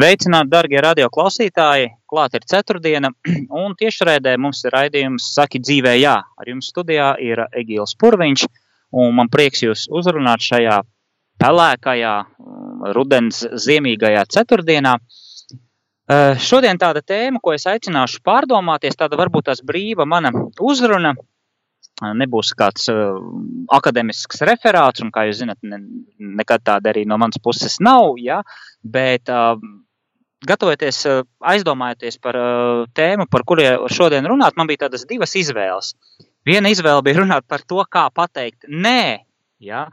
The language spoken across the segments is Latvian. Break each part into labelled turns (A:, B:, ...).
A: Sveicināti, darbie radioklausītāji! Klāt ir ceturtdiena, un tiešraidē mums ir raidījums Saki dzīvē, jā. Ar jums studijā ir Egīls Purviņš, un man prieks jūs uzrunāt šajā pelēkajā, mm, rudens ziemīgajā ceturtdienā. Šodien tāda tēma, ko es aicināšu pārdomāties, tāda varbūt tās brīva mana uzruna, nebūs kāds uh, akadēmisks referāts, un, kā jūs zinat, ne, nekad tāda arī no manas puses nav. Ja? Bet uh, gatavoties, aizdomājoties par tēmu, par kuriem šodien runāt, man bija tādas divas izvēles. Viena izvēle bija runāt par to, kā pateikt nē, ja,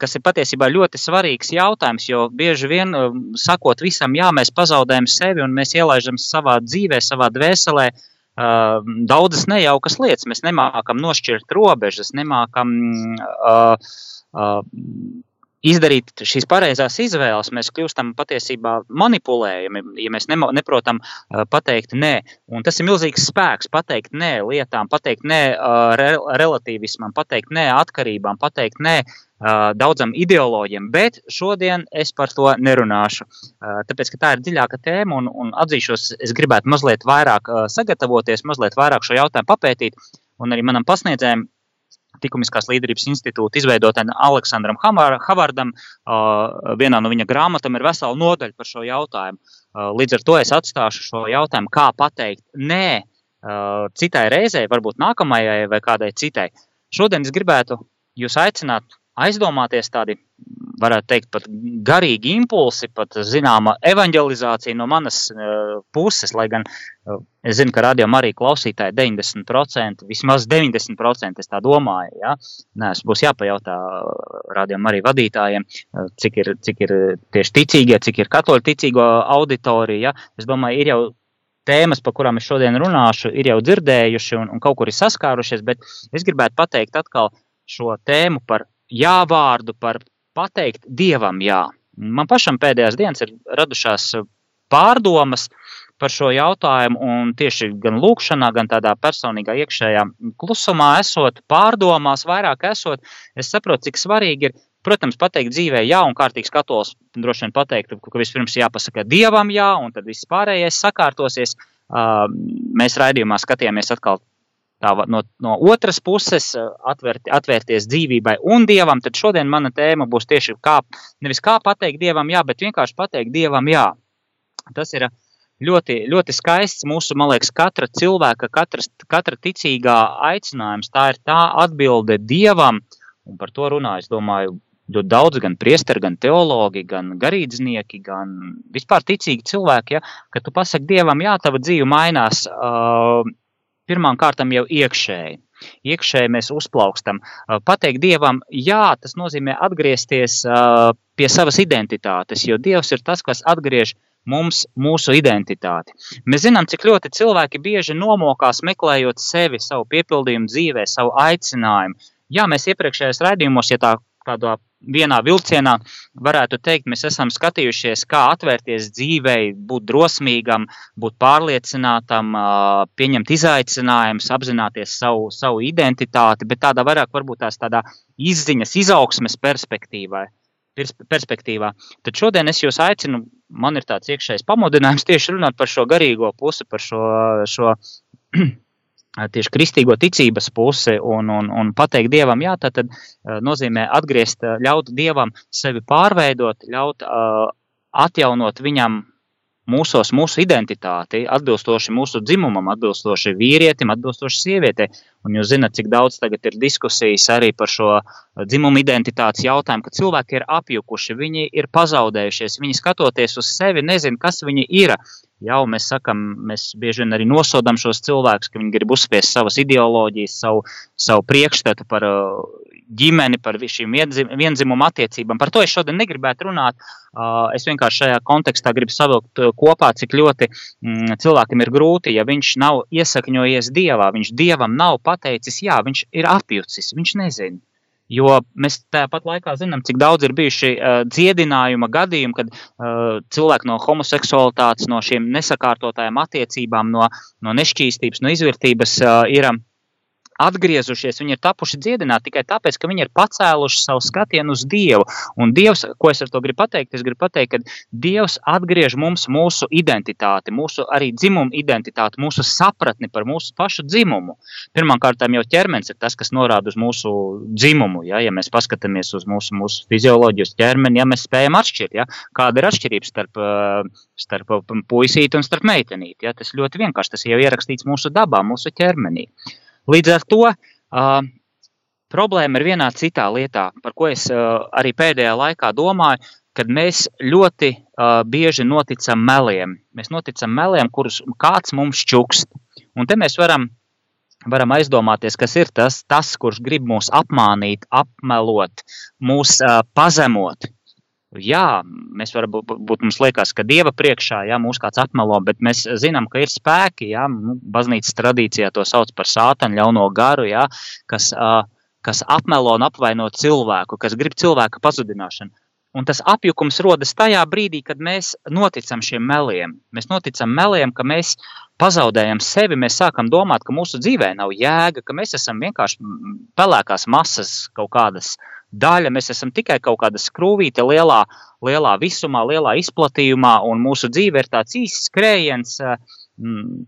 A: kas ir patiesībā ļoti svarīgs jautājums, jo bieži vien sakot visam, jā, mēs pazaudējam sevi un mēs ielaižam savā dzīvē, savā dvēselē daudzas nejaukas lietas. Mēs nemākam nošķirt robežas, nemākam uh, uh, izdarīt šīs pareizās izvēles, mēs kļūstam patiesībā manipulējami, ja mēs nemo, neprotam uh, pateikt nē. Un tas ir milzīgs spēks pateikt nē lietām, pateikt nē uh, re, relativismam, pateikt nē atkarībām, pateikt nē daudzam ideoloģiem, bet šodien es par to nerunāšu. Tāpēc, ka tā ir dziļāka tēma un, un atzīšos, es gribētu mazliet vairāk sagatavoties, mazliet vairāk šo jautājumu papētīt. Un arī manam pasniedzējam Likumiskās līderības institūta izveidotājam Aleksandram Havardam. Vienā no viņa grāmatām ir vesela nodaļa par šo jautājumu. Līdz ar to es atstāšu šo jautājumu, kā pateikt nē citai reizei, varbūt nākamajai vai kādai citai. Šodien es gribētu jūs aicināt aizdomāties tādi varētu teikt, pat garīgi impulsi, pat zināma evanģelizācija no manas uh, puses, lai gan uh, es zinu, ka radījumā arī klausītāji 90%, vismaz 90% es tā domāju, ja? Nē, es būs jāpajautā radījumā arī vadītājiem, uh, cik ir, cik ir tieši ticīgie, cik ir katoļu ticīgo auditorija, ja? Es domāju, ir jau tēmas, par kurām es šodien runāšu, ir jau dzirdējuši un, un kaut kur ir saskārušies, bet es gribētu pateikt atkal šo tēmu par jā vārdu, par pateikt dievam jā. Man pašam pēdējās dienas ir radušās pārdomas par šo jautājumu, un tieši gan lūkšanā, gan tādā personīgā iekšējā klusumā, esot pārdomās, vairāk esot, es saprotu, cik svarīgi ir, protams, pateikt dzīvē jā, un kārtīgs katols droši vien pateikt, ka vispirms jāpasaka dievam jā, un tad viss pārējais sakārtosies. Mēs raidījumā skatījāmies atkal tā, no, no otras puses eh, atvērt, atvērties dzīvībai un dievam, tad šodien mana tēma būs tieši kā, nevis kā pateikt dievam jā, bet vienkārši pateikt dievam jā. Tas ir ļoti, ļoti skaists mūsu, man liekas, katra cilvēka, katras, katra ticīgā aicinājums. Tā ir tā atbilde dievam, un par to runā, es domāju, ļoti daudz gan priesteri, gan teologi, gan garīdznieki, gan vispār ticīgi cilvēki, ja, ka tu pasaki dievam, jā, tava dzīve mainās. Uh, pirmām kārtām jau iekšēji. Iekšēji mēs uzplaukstam. Pateikt Dievam, jā, tas nozīmē atgriezties pie savas identitātes, jo Dievs ir tas, kas atgriež mums mūsu identitāti. Mēs zinām, cik ļoti cilvēki bieži nomokās meklējot sevi, savu piepildījumu dzīvē, savu aicinājumu. Jā, mēs iepriekšējos raidījumos, ja tā kādā vienā vilcienā varētu teikt, mēs esam skatījušies, kā atvērties dzīvei, būt drosmīgam, būt pārliecinātam, pieņemt izaicinājumus, apzināties savu, savu identitāti, bet tādā vairāk varbūt tās tādā izziņas, izaugsmes perspektīvai. Perspektīvā. Tad šodien es jūs aicinu, man ir tāds iekšējs pamudinājums tieši runāt par šo garīgo pusi, par šo, šo tieši kristīgo ticības pusi un, un, un pateikt dievam, jā, tad, tad nozīmē atgriezt, ļaut dievam sevi pārveidot, ļaut uh, atjaunot viņam mūsos, mūsu identitāti, atbilstoši mūsu dzimumam, atbilstoši vīrietim, atbilstoši sievietei. Un jūs zināt, cik daudz tagad ir diskusijas arī par šo dzimumu identitātes jautājumu, ka cilvēki ir apjukuši, viņi ir pazaudējušies, viņi skatoties uz sevi, nezina, kas viņi ir. Jau mēs sakām, mēs bieži vien arī nosodām šos cilvēkus, ka viņi grib uzspiest savas ideoloģijas, savu, savu priekšstatu par ģimeni, par šīm vienzimuma attiecībām. Par to es šodien negribētu runāt. Es vienkārši šajā kontekstā gribu savilkt kopā, cik ļoti mm, cilvēkam ir grūti, ja viņš nav iesakņojies dievā, viņš dievam nav pateicis, jā, viņš ir apjucis, viņš nezina. Jo mēs tāpat laikā zinām, cik daudz ir bijuši uh, dziedinājuma gadījumi, kad uh, cilvēki no homoseksualitātes, no šīm nesakārtotajām attiecībām, no, no nešķīstības, no izvērtības uh, ir atgriezušies, viņi ir tapuši dziedināti tikai tāpēc, ka viņi ir pacēluši savu skatienu uz Dievu. Un Dievs, ko es ar to gribu pateikt, es gribu pateikt, ka Dievs atgriež mums mūsu identitāti, mūsu arī dzimumu identitāti, mūsu sapratni par mūsu pašu dzimumu. Pirmkārt, jau ķermenis ir tas, kas norāda uz mūsu dzimumu. Ja, ja mēs paskatāmies uz mūsu, mūsu fizioloģiju, ķermeni, ja mēs spējam atšķirt, ja, kāda ir atšķirība starp, starp puisīti un starp meitenīti. Ja, tas ļoti vienkārši, tas jau ierakstīts mūsu dabā, mūsu ķermenī. Līdz ar to uh, problēma ir vienā citā lietā, par ko es uh, arī pēdējā laikā domāju, kad mēs ļoti uh, bieži noticam meliem. Mēs noticam meliem, kurus kāds mums čukst. Un te mēs varam, varam aizdomāties, kas ir tas, tas kurš grib mūs apmānīt, apmelot, mūs uh, pazemot. Jā, mēs varam būt, mums liekas, ka Dieva priekšā, jā, mūs kāds apmelo, bet mēs zinām, ka ir spēki, jā, nu, baznīcas tradīcijā to sauc par sātanu ļauno garu, jā, kas, uh, kas apmelo un apvaino cilvēku, kas grib cilvēka pazudināšanu. Un tas apjukums rodas tajā brīdī, kad mēs noticam šiem meliem. Mēs noticam meliem, ka mēs pazaudējam sevi, mēs sākam domāt, ka mūsu dzīvē nav jēga, ka mēs esam vienkārši pelēkās masas kaut kādas uh, daļa. Mēs esam tikai kaut kāda skrūvīte lielā, lielā visumā, lielā izplatījumā, un mūsu dzīve ir tāds īsts skrējiens, eh,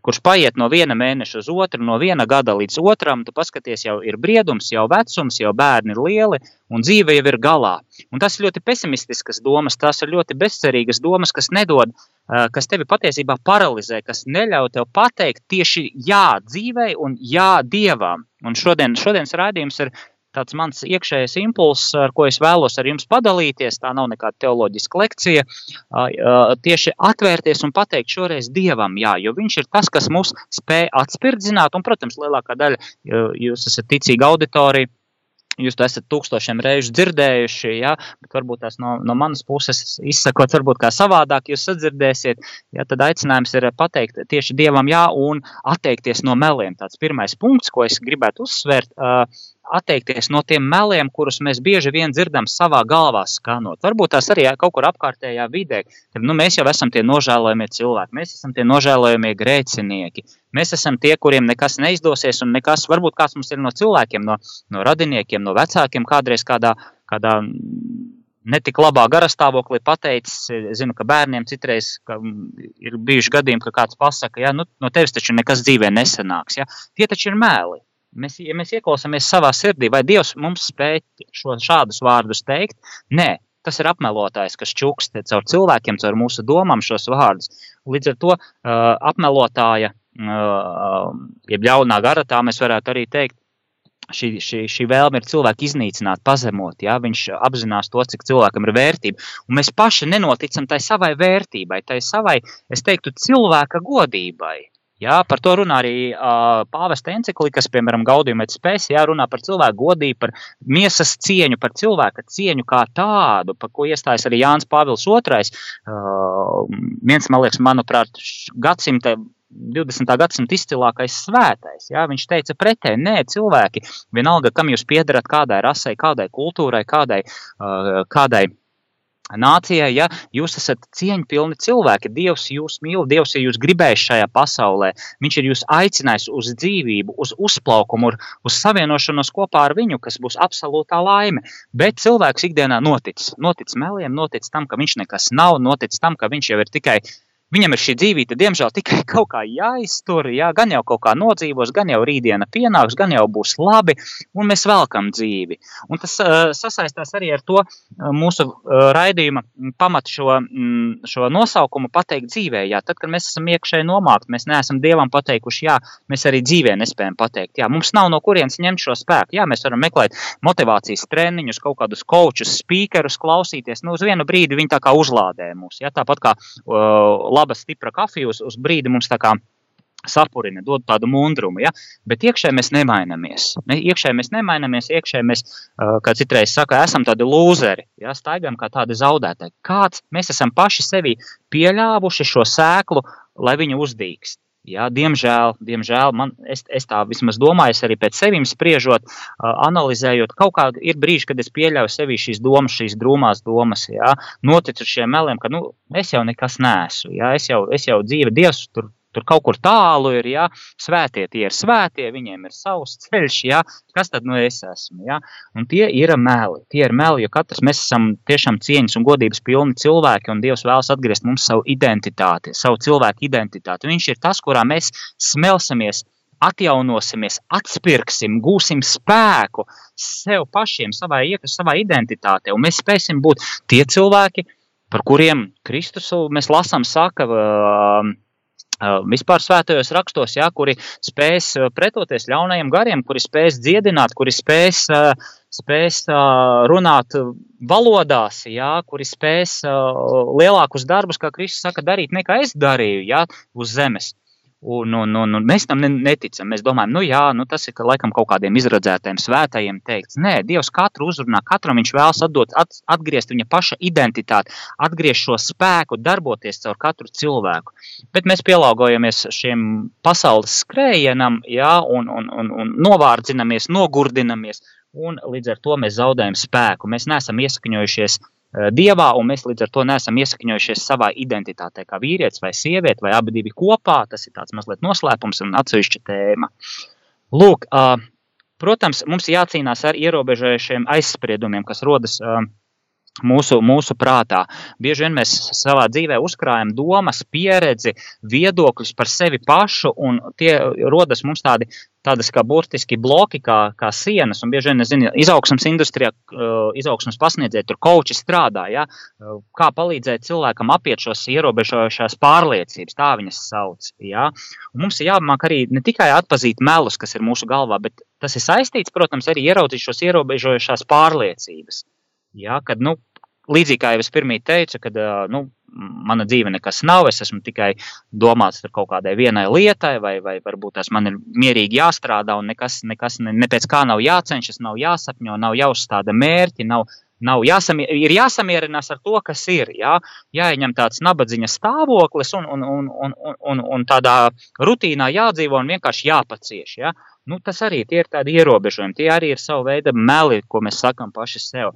A: kurš paiet no viena mēneša uz otru, no viena gada līdz otram. Tu paskaties, jau ir briedums, jau vecums, jau bērni ir lieli, un dzīve jau ir galā. Un tas ir ļoti pesimistiskas domas, tās ir ļoti bezcerīgas domas, kas nedod, eh, kas tevi patiesībā paralizē, kas neļauj tev pateikt tieši jā dzīvei un jā dievam. Un šodien, šodienas rādījums ir tāds mans iekšējais impulss, ar ko es vēlos ar jums padalīties. Tā nav nekāda teoloģiska lekcija. Tieši atvērties un pateikt šoreiz Dievam, jā, jo Viņš ir tas, kas mūs spēj atspirdzināt. Un, protams, lielākā daļa jūs esat ticīga auditorija. Jūs to esat tūkstošiem reižu dzirdējuši, ja, bet varbūt tās no, no manas puses izsakot, varbūt kā savādāk jūs sadzirdēsiet. Ja, tad aicinājums ir pateikt tieši Dievam jā un atteikties no meliem. Tāds pirmais punkts, ko es gribētu uzsvērt. Uh, atteikties no tiem meliem, kurus mēs bieži vien dzirdam savā galvā skanot. Varbūt tās arī kaut kur apkārtējā vidē, kad nu, mēs jau esam tie nožēlojamie cilvēki, mēs esam tie nožēlojamie grēcinieki. Mēs esam tie, kuriem nekas neizdosies, un nekas, varbūt kāds mums ir no cilvēkiem, no, no radiniekiem, no vecākiem, kādreiz kādā, kādā netik labā garastāvoklī pateicis. Zinu, ka bērniem citreiz ka ir bijuši gadījumi, ka kāds pasaka, ja nu, no tevis taču nekas dzīvē nesanāks. Ja? Tie taču ir mēli. Mēs, ja mēs ieklausāmies savā sirdī, vai Dievs mums spēj šo, šādus vārdus teikt, nē, tas ir apmelotājs, kas čukst caur cilvēkiem, caur mūsu domām šos vārdus. Līdz ar to uh, apmelotāja, uh, jeb ļaunā gara, tā mēs varētu arī teikt, šī, šī, šī vēlme ir cilvēku iznīcināt, pazemot. Ja? Viņš apzinās to, cik cilvēkam ir vērtība. Un mēs paši nenoticam tai savai vērtībai, tai savai, es teiktu, cilvēka godībai. Jā, par to runā arī uh, pāvesta encyklikas, piemēram, Gaudījuma spējas, jā, runā par cilvēku godību, par miesas cieņu, par cilvēka cieņu kā tādu, par ko iestājas arī Jānis Pāvils II. Uh, viens, man liekas, manuprāt, gadsimta 20. gadsimta izcilākais svētais. Jā, viņš teica, pretēji, nē, cilvēki, vienalga, kam jūs piedarat, kādai rasei, kādai kultūrai, kādai, uh, kādai nācijai, ja jūs esat cieņpilni cilvēki, Dievs jūs mīl, Dievs ir jūs gribējis šajā pasaulē, Viņš ir jūs aicinājis uz dzīvību, uz uzplaukumu, uz savienošanos kopā ar viņu, kas būs absolūtā laime. Bet cilvēks ikdienā notic, notic meliem, notic tam, ka viņš nekas nav, notic tam, ka viņš jau ir tikai Viņam ir šī dzīvība, diemžēl, tikai kaut kā jāiztur, jā, gan jau kaut kā nodzīvos, gan jau rītdiena pienāks, gan jau būs labi, un mēs velkam dzīvi. Un tas uh, sasaistās arī ar to uh, mūsu uh, raidījuma pamatu šo, mm, šo nosaukumu pateikt dzīvē. Jā, tad, kad mēs esam iekšēji nomākti, mēs neesam Dievam pateikuši, jā, mēs arī dzīvē nespējam pateikt. Jā, mums nav no kurienes ņemt šo spēku. Jā, mēs varam meklēt motivācijas treniņus, kaut kādus kočus, speakerus, klausīties. Nu, uz vienu brīdi viņi tā kā uzlādē mūs. Jā, tāpat kā uh, laba, stipra kafija uz, uz brīdi mums tā kā sapurina, dod tādu mundrumu, ja? bet iekšēji mēs nemainamies. Ne, iekšēji mēs nemainamies, iekšēji mēs, kā citreiz saka, esam tādi lūzeri, ja? staigājam kā tādi zaudētāji. Kāds mēs esam paši sevi pieļāvuši šo sēklu, lai viņu uzdīkst. Jā, diemžēl, diemžēl man, es, es tā vismaz domāju, arī pēc sevis spriežot, analizējot, kaut kā ir brīži, kad es pieļauju sevi šīs domas, šīs drūmās domas, jā, noticu šiem meliem, ka, nu, es jau nekas neesmu, jā, es jau, es jau dzīve, Dievs tur tur kaut kur tālu ir, ja. Svētie tie ir svētie, viņiem ir savs ceļš, ja. Kas tad nu es esmu, ja? Un tie ir meli, tie ir meli, jo katrs mēs esam tiešām cieņas un godības pilni cilvēki, un Dievs vēlas atgriezt mums savu identitāti, savu cilvēku identitāti. Viņš ir tas, kurā mēs smelsimies, atjaunosimies, atspirksim, gūsim spēku sev pašiem, savai iekšā, savā identitātē, un mēs spēsim būt tie cilvēki, par kuriem Kristus mēs lasām, saka, vispār svētajos rakstos, ja, kuri spēs pretoties ļaunajiem gariem, kuri spēs dziedināt, kuri spēs, spēs runāt valodās, ja, kuri spēs lielākus darbus, kā Kristus saka, darīt nekā es darīju ja, uz zemes. Un, un, un, un mēs tam neticam. Mēs domājam, nu jā, nu tas ir ka, laikam kaut kādiem izradzētiem svētajiem teikts. Nē, Dievs katru uzrunā, katram viņš vēlas atdot, at, atgriezt viņa paša identitāti, atgriezt šo spēku, darboties caur katru cilvēku. Bet mēs pielāgojamies šiem pasaules skrējienam, jā, un, un, un, un novārdzinamies, nogurdinamies, un līdz ar to mēs zaudējam spēku. Mēs neesam iesakņojušies Eh, dievā, un mēs līdz ar to neesam iesakņojušies savā identitātē, kā vīrietis vai sieviete, vai abi divi kopā. Tas ir tāds mazliet noslēpums un atsevišķa tēma. Lūk, protams, mums jācīnās ar ierobežojušiem aizspriedumiem, kas rodas mūsu, mūsu prātā. Bieži vien mēs savā dzīvē uzkrājam domas, pieredzi, viedokļus par sevi pašu, un tie rodas mums tādi, tādas kā burtiski bloki, kā, kā sienas. Un bieži vien, nezinu, izaugsmas industrijā, uh, izaugsmas pasniedzēji tur koči strādā, ja? Uh, kā palīdzēt cilvēkam apiet šos ierobežojošās pārliecības, tā viņas sauc. Ja? Un mums ir jāmāk arī ne tikai atpazīt melus, kas ir mūsu galvā, bet tas ir saistīts, protams, arī ieraudzīt šos ierobežojošās pārliecības. Ja, kad, nu, līdzīgi kā jau es pirmie teicu, kad nu, mana dzīve nekas nav, es esmu tikai domāts kaut kādai vienai lietai, vai, vai varbūt tas man ir mierīgi jāstrādā, un nekas, nekas ne, ne pēc kā nav jācenšas, nav jāsapņo, nav jāuzstāda mērķi, nav, nav jāsamier, ir jāsamierinās ar to, kas ir. Jā, jāieņem tāds nabadzīņa stāvoklis un, un, un, un, un, un, tādā rutīnā jādzīvo un vienkārši jāpacieš. Jā. Nu, tas arī ir tādi ierobežojumi, tie arī ir sava veida meli, ko mēs sakam paši sev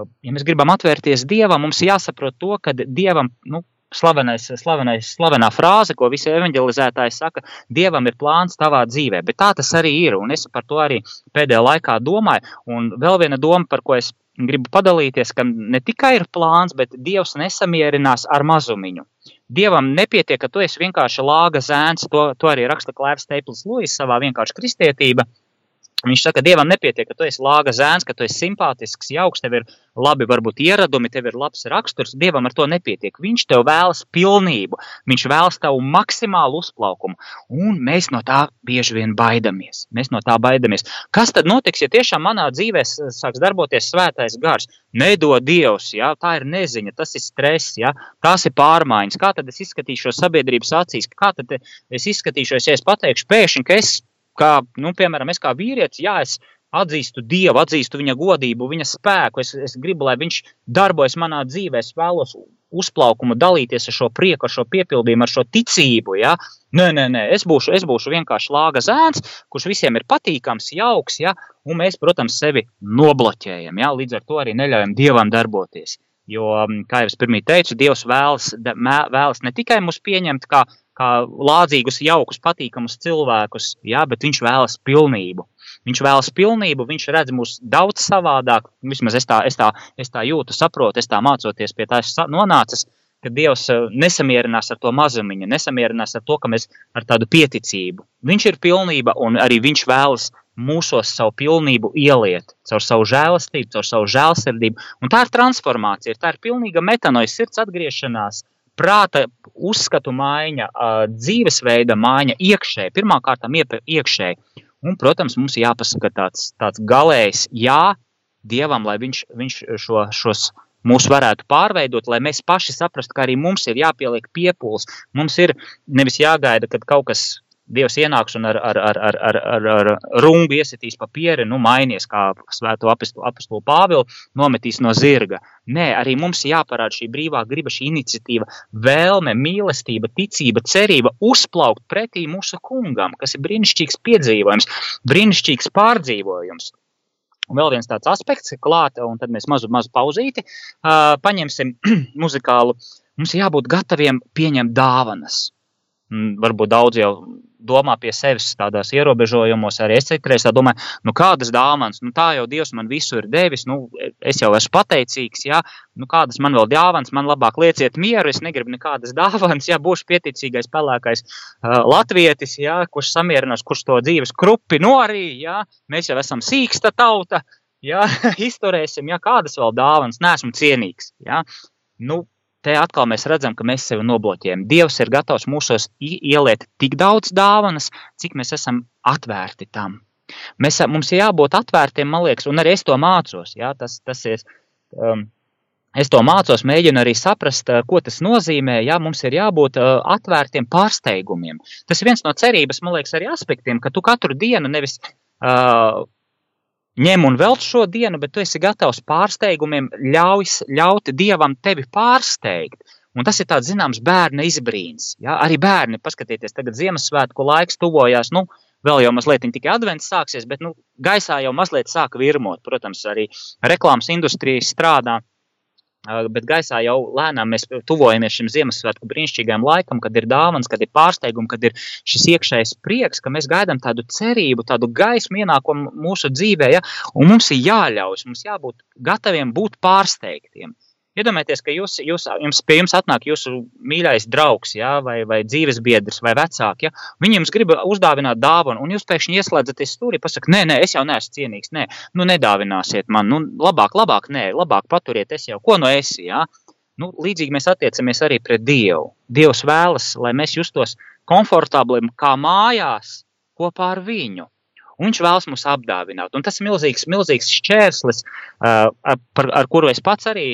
A: ja mēs gribam atvērties Dievam, mums jāsaprot to, ka Dievam, nu, slavenais, slavenais, slavenā frāze, ko visi evanģelizētāji saka, Dievam ir plāns tavā dzīvē, bet tā tas arī ir, un es par to arī pēdējā laikā domāju, un vēl viena doma, par ko es gribu padalīties, ka ne tikai ir plāns, bet Dievs nesamierinās ar mazumiņu. Dievam nepietiek, ka tu esi vienkārši lāga zēns, to, to arī raksta Klērs Teiplis Lūis savā vienkārši kristietība, Viņš saka, ka dievam nepietiek, ka tu esi lāga zēns, ka tu esi simpātisks, jauks, tev ir labi, varbūt ieradumi, tev ir labs raksturs. Dievam ar to nepietiek. Viņš tev vēlas pilnību, viņš vēlas tavu maksimālu uzplaukumu, un mēs no tā bieži vien baidamies. Mēs no tā baidamies. Kas tad notiks, ja tiešām manā dzīvē sāks darboties svētais gars? Nedod Dievs, ja? tā ir neziņa, tas ir stress, ja? tās ir pārmaiņas. Kā tad es izskatīšos sabiedrības acīs? Kā tad es izskatīšos, ja es pateikšu pēkšņi, ka es kā, nu, piemēram, es kā vīrietis, jā, es atzīstu Dievu, atzīstu viņa godību, viņa spēku. Es, es gribu, lai viņš darbojas manā dzīvē, es vēlos uzplaukumu, dalīties ar šo prieku, ar šo piepildījumu, ar šo ticību. Ja? Nē, nē, nē, es būšu, es būšu vienkārši lāga zēns, kurš visiem ir patīkams, jauks, ja? un mēs, protams, sevi nobloķējam. Ja? Līdz ar to arī neļaujam Dievam darboties. Jo, kā jau es pirmie teicu, Dievs vēlas, vēlas ne tikai mūs pieņemt kā kā lādzīgus, jaukus, patīkamus cilvēkus, jā, bet viņš vēlas pilnību. Viņš vēlas pilnību, viņš redz mūs daudz savādāk. Vismaz es tā, es tā, es tā jūtu, saprotu, es tā mācoties pie tā nonācis, ka Dievs eh, nesamierinās ar to mazumiņu, nesamierinās ar to, ka mēs ar tādu pieticību. Viņš ir pilnība un arī viņš vēlas mūsos savu pilnību ieliet, caur savu žēlastību, caur savu žēlsirdību. Un tā ir transformācija, tā ir pilnīga metanoja, sirds atgriešanās, prāta uzskatu maiņa, dzīvesveida maiņa iekšēji, pirmkārt, iekšēji. Un, protams, mums jāpasaka tāds, tāds galējs jā Dievam, lai viņš, viņš šo, šos mūs varētu pārveidot, lai mēs paši saprastu, ka arī mums ir jāpieliek piepūles. Mums ir nevis jāgaida, kad kaut kas Dievs ienāks un ar, ar, ar, ar, ar, ar, ar rungu iesitīs papīri, nu, mainies kā svēto apstulu Pāvilu, nometīs no zirga. Nē, arī mums jāparāda šī brīvā griba, šī iniciatīva, vēlme, mīlestība, ticība, cerība uzplaukt pretī mūsu kungam, kas ir brīnišķīgs piedzīvojums, brīnišķīgs pārdzīvojums. Un vēl viens tāds aspekts, klāta, un tad mēs mazu, mazu pauzīti uh, paņemsim muzikālu. Mums jābūt gataviem pieņemt dāvanas. Varbūt daudz jau domā pie sevis tādos ierobežojumos, arī es citreiz domāju, nu, kādas dāvanas, nu, tā jau Dievs man visu ir devis, nu, es jau esmu pateicīgs, jā, nu, kādas man vēl dāvanas, man labāk lieciet mieru, es negribu nekādas dāvanas, jā, būšu pieticīgais, pelēkais uh, latvietis, jā, kurš samierinās, kurš to dzīves krupi norī, jā, mēs jau esam sīksta tauta, jā, izturēsim, jā, kādas vēl dāvanas, neesmu cienīgs, jā, nu, te atkal mēs redzam, ka mēs sevi nobloķējam. Dievs ir gatavs mūsos ieliet tik daudz dāvanas, cik mēs esam atvērti tam. Mēs, mums ir jābūt atvērtiem, man liekas, un arī es to mācos. Jā, tas, tas ir, um, es to mācos, mēģinu arī saprast, uh, ko tas nozīmē. Jā, mums ir jābūt uh, atvērtiem pārsteigumiem. Tas ir viens no cerības, man liekas, arī aspektiem, ka tu katru dienu nevis uh, ņem un velc šo dienu, bet tu esi gatavs pārsteigumiem, ļauj, ļaut dievam tevi pārsteigt. Un tas ir tāds zināms bērna izbrīns. Ja? Arī bērni, paskatieties, tagad Ziemassvētku laiks tuvojās. Nu, Vēl jau mazliet tikai advents sāksies, bet nu, gaisā jau mazliet sāka virmot. Protams, arī reklāmas industrija strādā Bet gaisā jau lēnām mēs tuvojamies šim Ziemassvētku brīnišķīgajam laikam, kad ir dāvāns, kad ir pārsteigums, kad ir šis iekšējs prieks, ka mēs gaidām tādu cerību, tādu gaismu ienākumu mūsu dzīvē. Ja? Un mums ir jāļauj, mums jābūt gataviem būt pārsteigtiem. Iedomājieties, ka jūs, jūs, jums, pie jums atnāk jūsu mīļais draugs, ja, vai, vai dzīves biedrs, vai vecāks. Viņi jums grib uzdāvināt dāvanu, un jūs pēkšņi ieslēdzaties stūrī, pasakāt, nē, nē, es jau neesmu cienīgs, nē, nu nedāvināsiet man, nu labāk, labāk, nē, labāk paturiet, es jau, ko no esi. Ja. Nu, līdzīgi mēs attiecamies arī pret Dievu. Dievs vēlas, lai mēs justos komfortabli kā mājās kopā ar viņu un viņš vēlas mūs apdāvināt. Un tas ir milzīgs, milzīgs šķērslis, uh, par, ar kuru es pats arī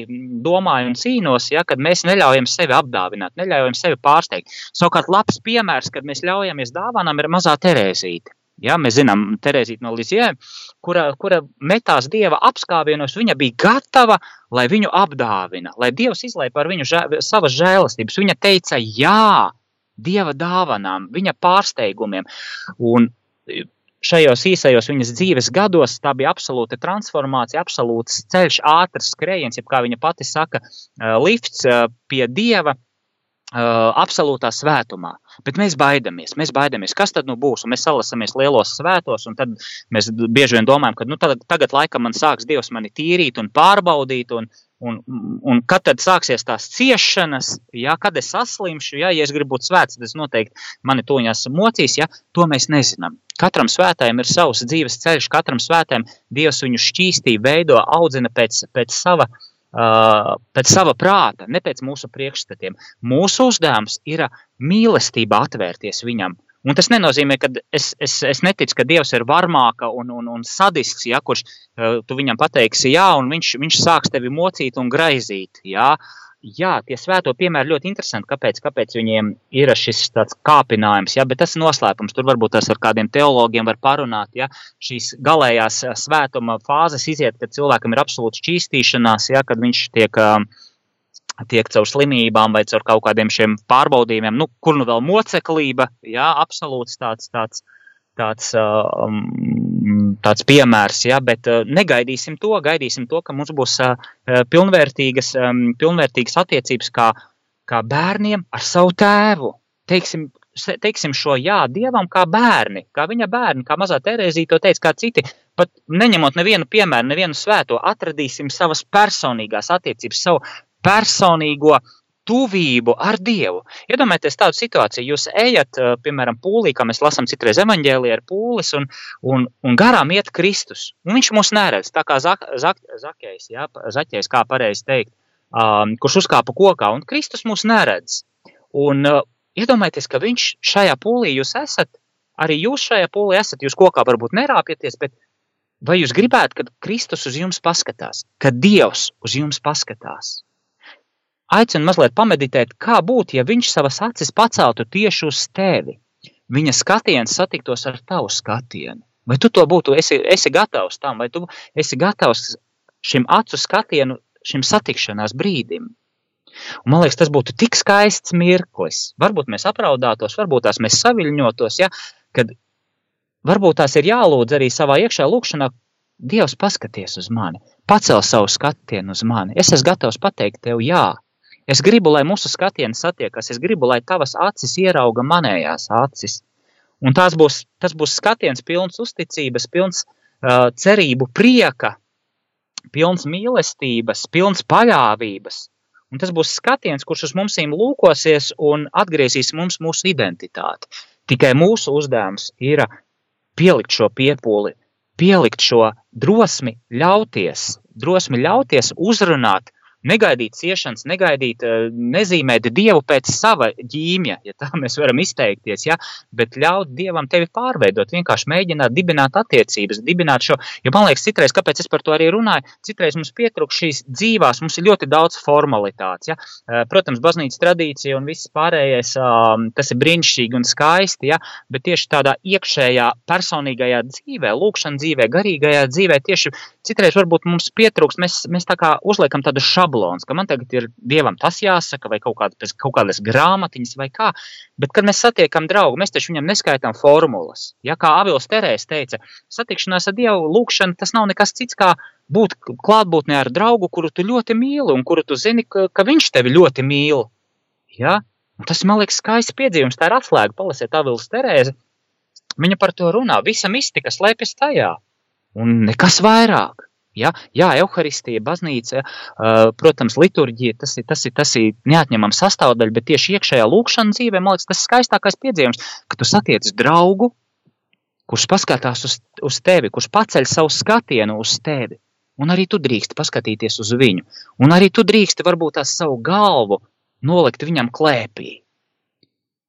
A: domāju un cīnos, ja, kad mēs neļaujam sevi apdāvināt, neļaujam sevi pārsteigt. Savukārt, labs piemērs, kad mēs ļaujamies dāvanām, ir mazā Terēzīte. Ja, mēs zinām, Terēzīte no Lizjē, kura, kura metās dieva apskāvienos, viņa bija gatava, lai viņu apdāvina, lai Dievs izlaiž par viņu žē, savas žēlastības. Viņa teica, jā, dieva dāvanām, viņa pārsteigumiem. Un šajos īsajos viņas dzīves gados tā bija absolūta transformācija, absolūts ceļš, ātrs skrējiens, jeb kā viņa pati saka, lifts pie dieva. Uh, absolūtā svētumā. Bet mēs baidāmies, mēs baidāmies, kas tad nu būs. Un mēs salasāmies lielos svētos, un tad mēs bieži vien domājam, ka nu, tagad, tagad laikam man sāks Dievs mani tīrīt un pārbaudīt, un, Un, un kad tad sāksies tās ciešanas, ja, kad es saslimšu, ja, ja es gribu būt svēts, tad es noteikti mani toņās mocīs, ja, to mēs nezinām. Katram svētājam ir savs dzīves ceļš, katram svētājam Dievs viņu šķīstī, veido, audzina pēc, pēc sava Uh, pēc sava prāta, ne pēc mūsu priekšstatiem. Mūsu uzdevums ir mīlestība atvērties viņam, Un tas nenozīmē, ka es, es, es neticu, ka Dievs ir varmāka un, un, un sadisks, ja, kurš uh, tu viņam pateiksi jā, un viņš, viņš sāks tevi mocīt un graizīt. Jā. Jā, tie svēto piemēri ļoti interesanti, kāpēc, kāpēc viņiem ir šis tāds kāpinājums, ja, bet tas ir noslēpums. Tur varbūt tas ar kādiem teologiem var parunāt, ja šīs galējās svētuma fāzes iziet, kad cilvēkam ir absolūts šķīstīšanās, ja, kad viņš tiek uh, tiek caur slimībām vai caur kaut kādiem šiem pārbaudījumiem, nu, kur nu vēl moceklība, jā, absolūts tāds, tāds, tāds, um, tāds piemērs, jā, bet uh, negaidīsim to, gaidīsim to, ka mums būs uh, pilnvērtīgas, um, pilnvērtīgas attiecības kā, kā bērniem ar savu tēvu. Teiksim, teiksim šo jā dievam kā bērni, kā viņa bērni, kā mazā Terēzīte to teica, kā citi. Pat neņemot nevienu piemēru, nevienu svēto, atradīsim savas personīgās attiecības, savu personīgo tuvību ar Dievu. Iedomājieties tādu situāciju, jūs ejat, eh, piemēram, pūlī, kā mēs lasām citreiz evaņģēlī ar pūlis, un, un, un garām iet Kristus. Un viņš mūs neredz, tā kā zak, zak, zakējs, jā, zaķējs, kā pareizi teikt, um, kurš uzkāpa kokā, un Kristus mūs neredz. Un uh, iedomājieties, ka viņš šajā pūlī jūs esat, arī jūs šajā pūlī esat, jūs kokā varbūt nerāpieties, bet vai jūs gribētu, kad Kristus uz jums paskatās, kad Dievs uz jums paskatās? Aicinu mazliet pameditēt, kā būtu, ja viņš savas acis paceltu tieši uz tevi. viņa skatiens satiktos ar tavu skatienu. Vai tu to būtu, esi, esi gatavs tam, vai tu esi gatavs šim acu skatienu, šim satikšanās brīdim? Un, man liekas, tas būtu tik skaists mirklis. Varbūt mēs apraudātos, varbūt tās mēs saviļņotos, ja, kad varbūt tās ir jālūdz arī savā iekšā lūkšanā, Dievs paskaties uz mani, pacel savu skatienu uz mani. Es esmu gatavs pateikt tev jā. Es gribu, lai mūsu skatiens satiekas, es gribu, lai tavas acis ierauga manējās acis. Un tās būs, tas būs skatiens pilns uzticības, pilns uh, cerību, prieka, pilns mīlestības, pilns paļāvības. Un tas būs skatiens, kurš uz mums lūkosies un atgriezīs mums mūsu identitāti. Tikai mūsu uzdevums ir pielikt šo piepūli, pielikt šo drosmi, ļauties, drosmi ļauties uzrunāt negaidīt ciešanas, negaidīt, eh, nezīmēt dievu pēc sava ģīmja, ja tā mēs varam izteikties, ja, bet ļaut dievam tevi pārveidot, vienkārši mēģināt dibināt attiecības, dibināt šo, jo man liekas, citreiz, kāpēc es par to arī runāju, citreiz mums pietrūk šīs dzīvās, mums ir ļoti daudz formalitātes, ja. Eh, protams, baznīcas tradīcija un viss pārējais, tas ir brīnišķīgi un skaisti, ja, bet tieši tādā iekšējā personīgajā dzīvē, lūkšana dzīvē, garīgajā dzīvē, tieši citreiz varbūt mums pietrūkst, mēs, mēs tā kā uzliekam tādu šablons, ka man tagad ir dievam tas jāsaka, vai kaut, kāda, kaut kādas grāmatiņas, vai kā. Bet, kad mēs satiekam draugu, mēs taču viņam neskaitām formulas. Ja, kā Avils Terēs teica, satikšanās ar Dievu lūkšanu tas nav nekas cits kā būt klātbūtnē ar draugu, kuru tu ļoti mīli un kuru tu zini, ka, ka viņš tevi ļoti mīl. Ja? Un tas, man liekas, skaists piedzīvums. Tā ir atslēga. Palasiet, Avils Terēze. Viņa par to runā. Visa mistika slēpjas tajā un nekas vairāk. Ja? Jā, evaharistija, baznīca, protams, liturģija, tas ir, tas ir, tas ir neatņemama sastāvdaļa, bet tieši iekšējā lūkšanā dzīvē, man liekas, tas skaistākais piedzīvums, ka tu satiec draugu, kurš paskatās uz, uz tevi, kurš paceļ savu skatienu uz tevi. Un arī tu drīksti paskatīties uz viņu. Un arī tu drīksti varbūt tās savu galvu nolikt viņam klēpī.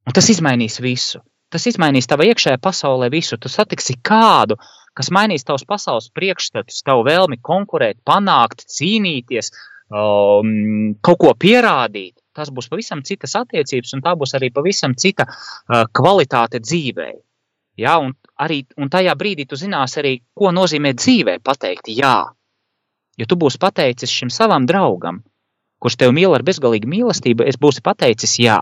A: Un tas izmainīs visu. Tas izmainīs tavā iekšējā pasaulē visu. Tu satiksi kādu, kas mainīs tavus pasaules priekšstatus, tavu vēlmi konkurēt, panākt, cīnīties, um, kaut ko pierādīt. Tas būs pavisam citas attiecības, un tā būs arī pavisam cita uh, kvalitāte dzīvē. Ja, un, arī, un tajā brīdī tu zināsi arī, ko nozīmē dzīvē pateikt jā. Jo tu būsi pateicis šim savam draugam, kurš tev mīl ar bezgalīgu mīlestību, es būšu pateicis jā.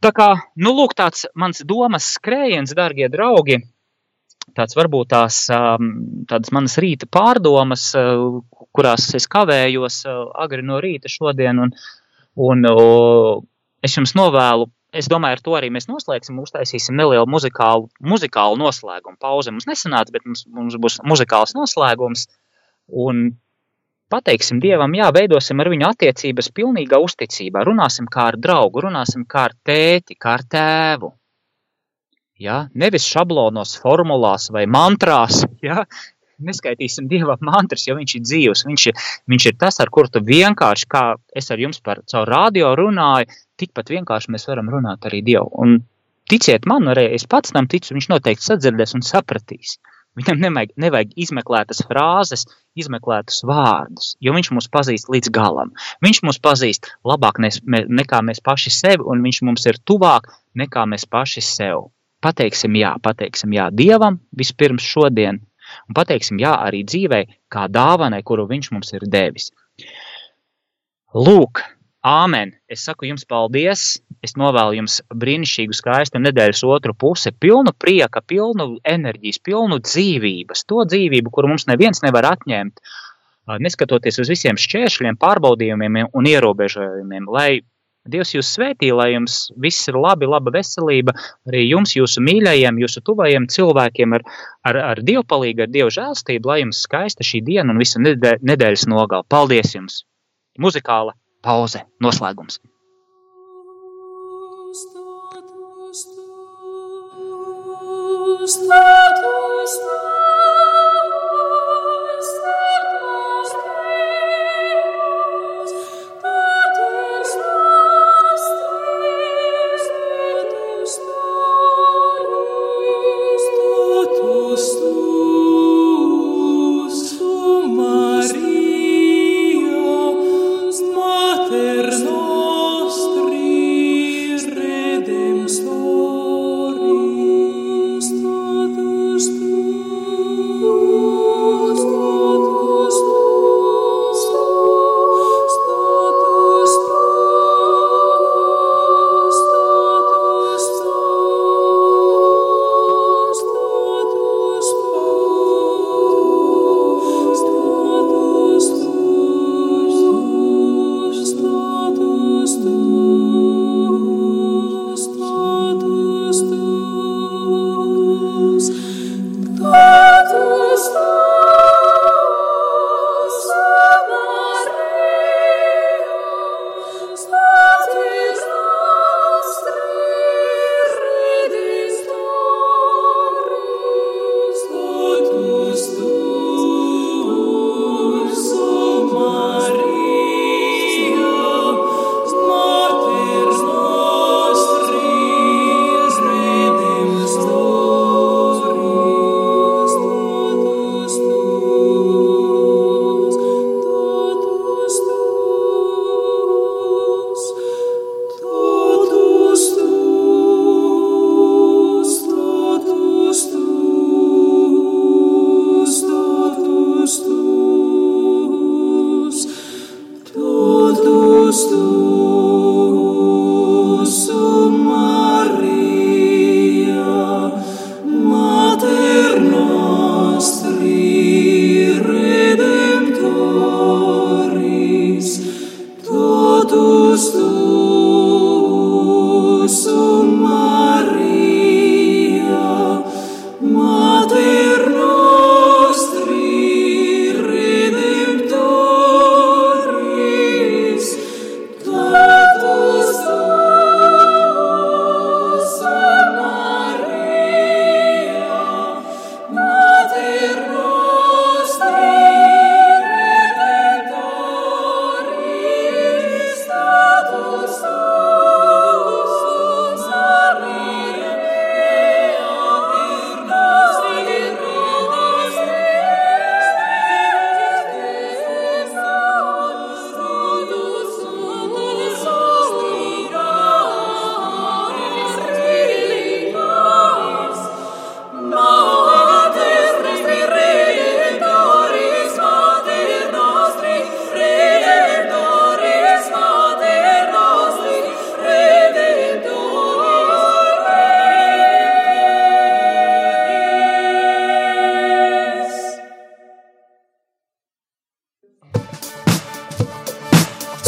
A: Tā kā, nu, lūk, tāds mans domas skrējiens, darbie draugi, tāds varbūt tās um, tādas manas rīta pārdomas, uh, kurās es kavējos uh, agri no rīta šodien, un, un es jums novēlu, es domāju, ar to arī mēs noslēgsim, uztaisīsim nelielu muzikālu, muzikālu noslēgumu pauzi. Mums nesanāca, bet mums, mums būs muzikāls noslēgums, un pateiksim Dievam, jā, veidosim ar viņu attiecības pilnīgā uzticībā, runāsim kā ar draugu, runāsim kā ar tēti, kā ar tēvu. Ja? Nevis šablonos, formulās vai mantrās. Ja? Neskaitīsim dieva mantras, jo viņš ir dzīvs. Viņš ir, viņš ir tas, ar kuru tu vienkārši, kā es ar jums par caur radio runāju, tikpat vienkārši mēs varam runāt arī Dievu. Un ticiet man, arī es pats tam ticu, viņš noteikti sadzirdēs un sapratīs. Viņam nevajag, nevajag izmeklētas frāzes, izmeklētus vārdus, jo viņš mūs pazīst līdz galam. Viņš mūs pazīst labāk nekā mēs paši sevi, un viņš mums ir tuvāk nekā mēs paši sev. Pateiksim jā, pateiksim jā Dievam vispirms šodien, un pateiksim jā arī dzīvē, kā dāvanai, kuru Viņš mums ir devis. Lūk, Āmen! Es saku jums paldies! Es novēlu jums brīnišķīgu, skaistu nedēļas otru pusi, pilnu prieka, pilnu enerģijas, pilnu dzīvības, to dzīvību, kuru mums neviens nevar atņemt, neskatoties uz visiem šķēršļiem, pārbaudījumiem un ierobežojumiem, lai Dievs jūs svētī, lai jums viss ir labi, laba veselība, arī jums, jūsu mīļajiem, jūsu tuvajiem cilvēkiem ar, ar, ar Dievu palīgu, ar Dievu žēlstību, lai jums skaista šī diena un visa nedēļas nogala. Paldies jums! Muzikāla pauze, noslēgums. Status, status, status. Christus.